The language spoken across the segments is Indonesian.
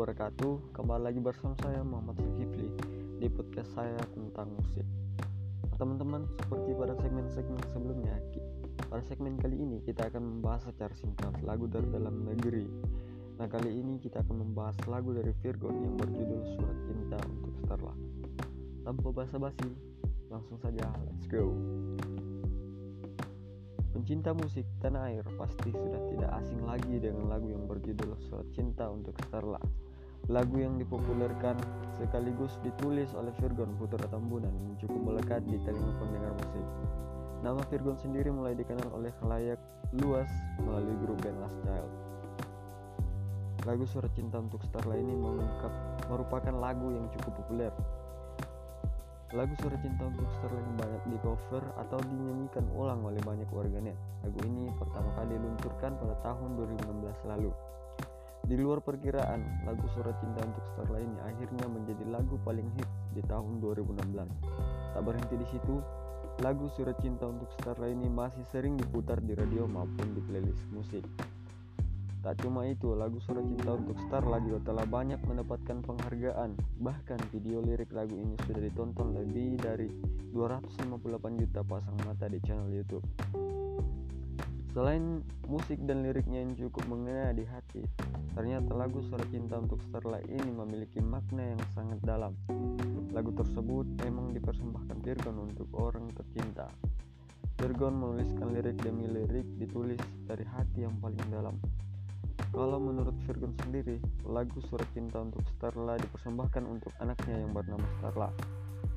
wabarakatuh. Kembali lagi bersama saya Muhammad Zulkifli Di podcast saya tentang musik. Teman-teman, seperti pada segmen-segmen sebelumnya Pada segmen kali ini kita akan membahas secara singkat lagu dari dalam negeri. Nah kali ini kita akan membahas lagu dari Virgon yang berjudul Surat Cinta untuk Starla. Tanpa basa-basi, langsung saja let's go. Pencinta musik tanah air pasti sudah tidak asing lagi dengan lagu yang berjudul Surat Cinta untuk Starla. Lagu yang dipopulerkan sekaligus ditulis oleh Virgon Putra Tambunan yang cukup melekat di telinga pendengar musik. Nama Virgon sendiri mulai dikenal oleh khalayak luas melalui grup band Last Child. Lagu Surat Cinta untuk Starla ini mengungkap merupakan lagu yang cukup populer Lagu Surat Cinta untuk Sterling banyak di cover atau dinyanyikan ulang oleh banyak warganet. Lagu ini pertama kali diluncurkan pada tahun 2016 lalu. Di luar perkiraan, lagu Surat Cinta untuk Sterling ini akhirnya menjadi lagu paling hit di tahun 2016. Tak berhenti di situ, lagu Surat Cinta untuk Sterling ini masih sering diputar di radio maupun di playlist musik. Tak cuma itu, lagu Surat Cinta untuk Starla juga telah banyak mendapatkan penghargaan. Bahkan video lirik lagu ini sudah ditonton lebih dari 258 juta pasang mata di channel YouTube. Selain musik dan liriknya yang cukup mengena di hati, ternyata lagu Surat Cinta untuk Starla ini memiliki makna yang sangat dalam. Lagu tersebut memang dipersembahkan Virgon untuk orang tercinta. Virgon menuliskan lirik demi lirik ditulis dari hati yang paling dalam. Kalau menurut Virgon sendiri, lagu Surat Cinta untuk Starla dipersembahkan untuk anaknya yang bernama Starla.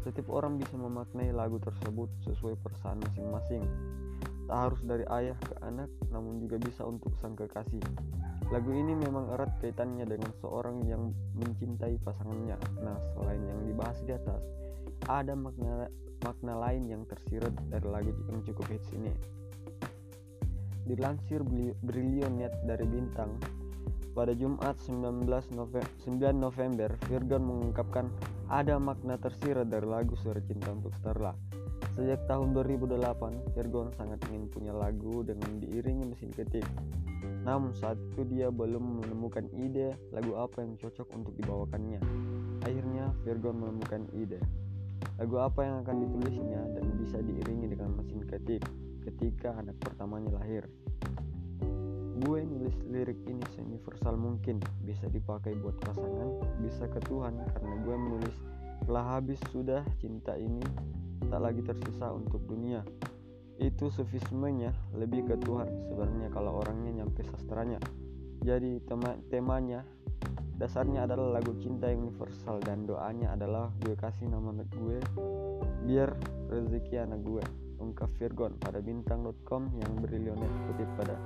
Setiap orang bisa memaknai lagu tersebut sesuai perasaan masing-masing. Tak harus dari ayah ke anak, namun juga bisa untuk sang kekasih. Lagu ini memang erat kaitannya dengan seorang yang mencintai pasangannya. Nah, selain yang dibahas di atas, ada makna makna lain yang tersirat dari lagu yang cukup hits ini. Dilansir Brilionet dari Bintang, pada Jumat 19 November, 9 November, Virgon mengungkapkan ada makna tersirat dari lagu Suara Cinta untuk Starla. Sejak tahun 2008, Virgon sangat ingin punya lagu dengan diiringi mesin ketik. Namun saat itu dia belum menemukan ide lagu apa yang cocok untuk dibawakannya. Akhirnya Virgon menemukan ide. Lagu apa yang akan ditulisnya dan bisa diiringi dengan mesin ketik ketika anak pertamanya lahir. Gue nulis lirik ini seuniversal mungkin, bisa dipakai buat pasangan, bisa ke Tuhan karena gue menulis telah habis sudah cinta ini tak lagi tersisa untuk dunia. Itu sufismenya lebih ke Tuhan sebenarnya kalau orangnya nyampe sastranya. Jadi tema temanya dasarnya adalah lagu cinta yang universal dan doanya adalah gue kasih nama anak gue biar rezeki anak gue ungkap Virgon pada bintang.com yang brilionet kutip pada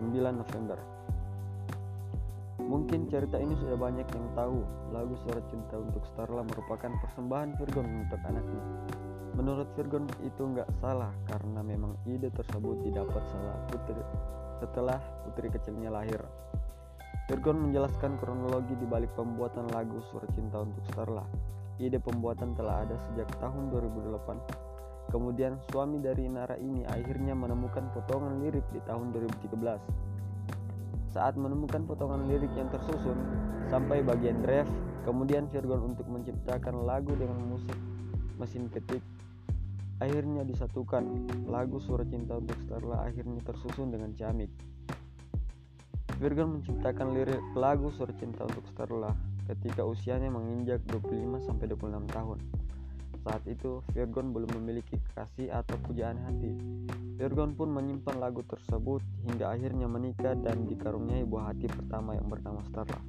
9 November. Mungkin cerita ini sudah banyak yang tahu, lagu Surat Cinta untuk Starla merupakan persembahan Virgon untuk anaknya. Menurut Virgon itu nggak salah karena memang ide tersebut didapat salah putri setelah putri kecilnya lahir. Virgon menjelaskan kronologi di balik pembuatan lagu Surat Cinta untuk Starla. Ide pembuatan telah ada sejak tahun 2008 Kemudian suami dari Nara ini akhirnya menemukan potongan lirik di tahun 2013. Saat menemukan potongan lirik yang tersusun sampai bagian ref, kemudian Virgon untuk menciptakan lagu dengan musik mesin ketik akhirnya disatukan. Lagu Surat Cinta untuk Starla akhirnya tersusun dengan ciamik. Virgon menciptakan lirik lagu Surat Cinta untuk Starla ketika usianya menginjak 25 26 tahun. Saat itu, Virgon belum memiliki kasih atau pujaan hati. Virgon pun menyimpan lagu tersebut hingga akhirnya menikah dan dikaruniai buah hati pertama yang bernama Starla.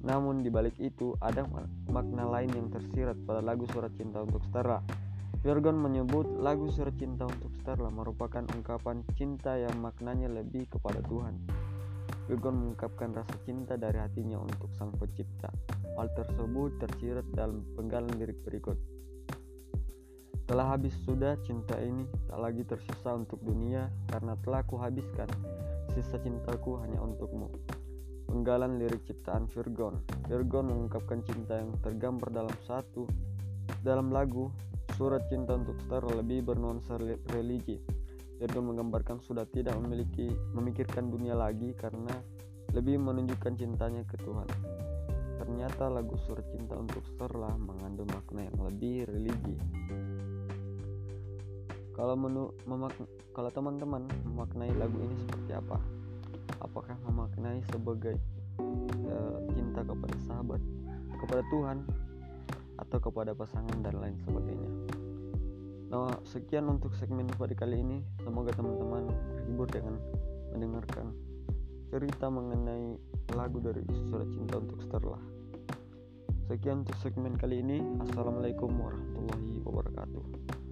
Namun di balik itu ada makna lain yang tersirat pada lagu Surat Cinta untuk Starla. Virgon menyebut lagu Surat Cinta untuk Starla merupakan ungkapan cinta yang maknanya lebih kepada Tuhan. Virgon mengungkapkan rasa cinta dari hatinya untuk Sang Pencipta. Hal tersebut tersirat dalam penggalan lirik berikut. Telah habis sudah cinta ini, tak lagi tersisa untuk dunia karena telah kuhabiskan. Sisa cintaku hanya untukmu. Penggalan lirik ciptaan Virgon. Virgon mengungkapkan cinta yang tergambar dalam satu dalam lagu Surat Cinta untuk Star lebih bernuansa religi. Virgon menggambarkan sudah tidak memiliki memikirkan dunia lagi karena lebih menunjukkan cintanya ke Tuhan. ternyata lagu surat cinta untuk Sterla mengandung makna yang lebih religi. Kalau menu kalau teman-teman memaknai lagu ini seperti apa? Apakah memaknai sebagai uh, cinta kepada sahabat, kepada Tuhan, atau kepada pasangan dan lain sebagainya? Nah, sekian untuk segmen pada kali ini. Semoga teman-teman terhibur dengan mendengarkan cerita mengenai lagu dari surat cinta untuk Sterla. Sekian untuk segmen kali ini. Assalamualaikum warahmatullahi wabarakatuh.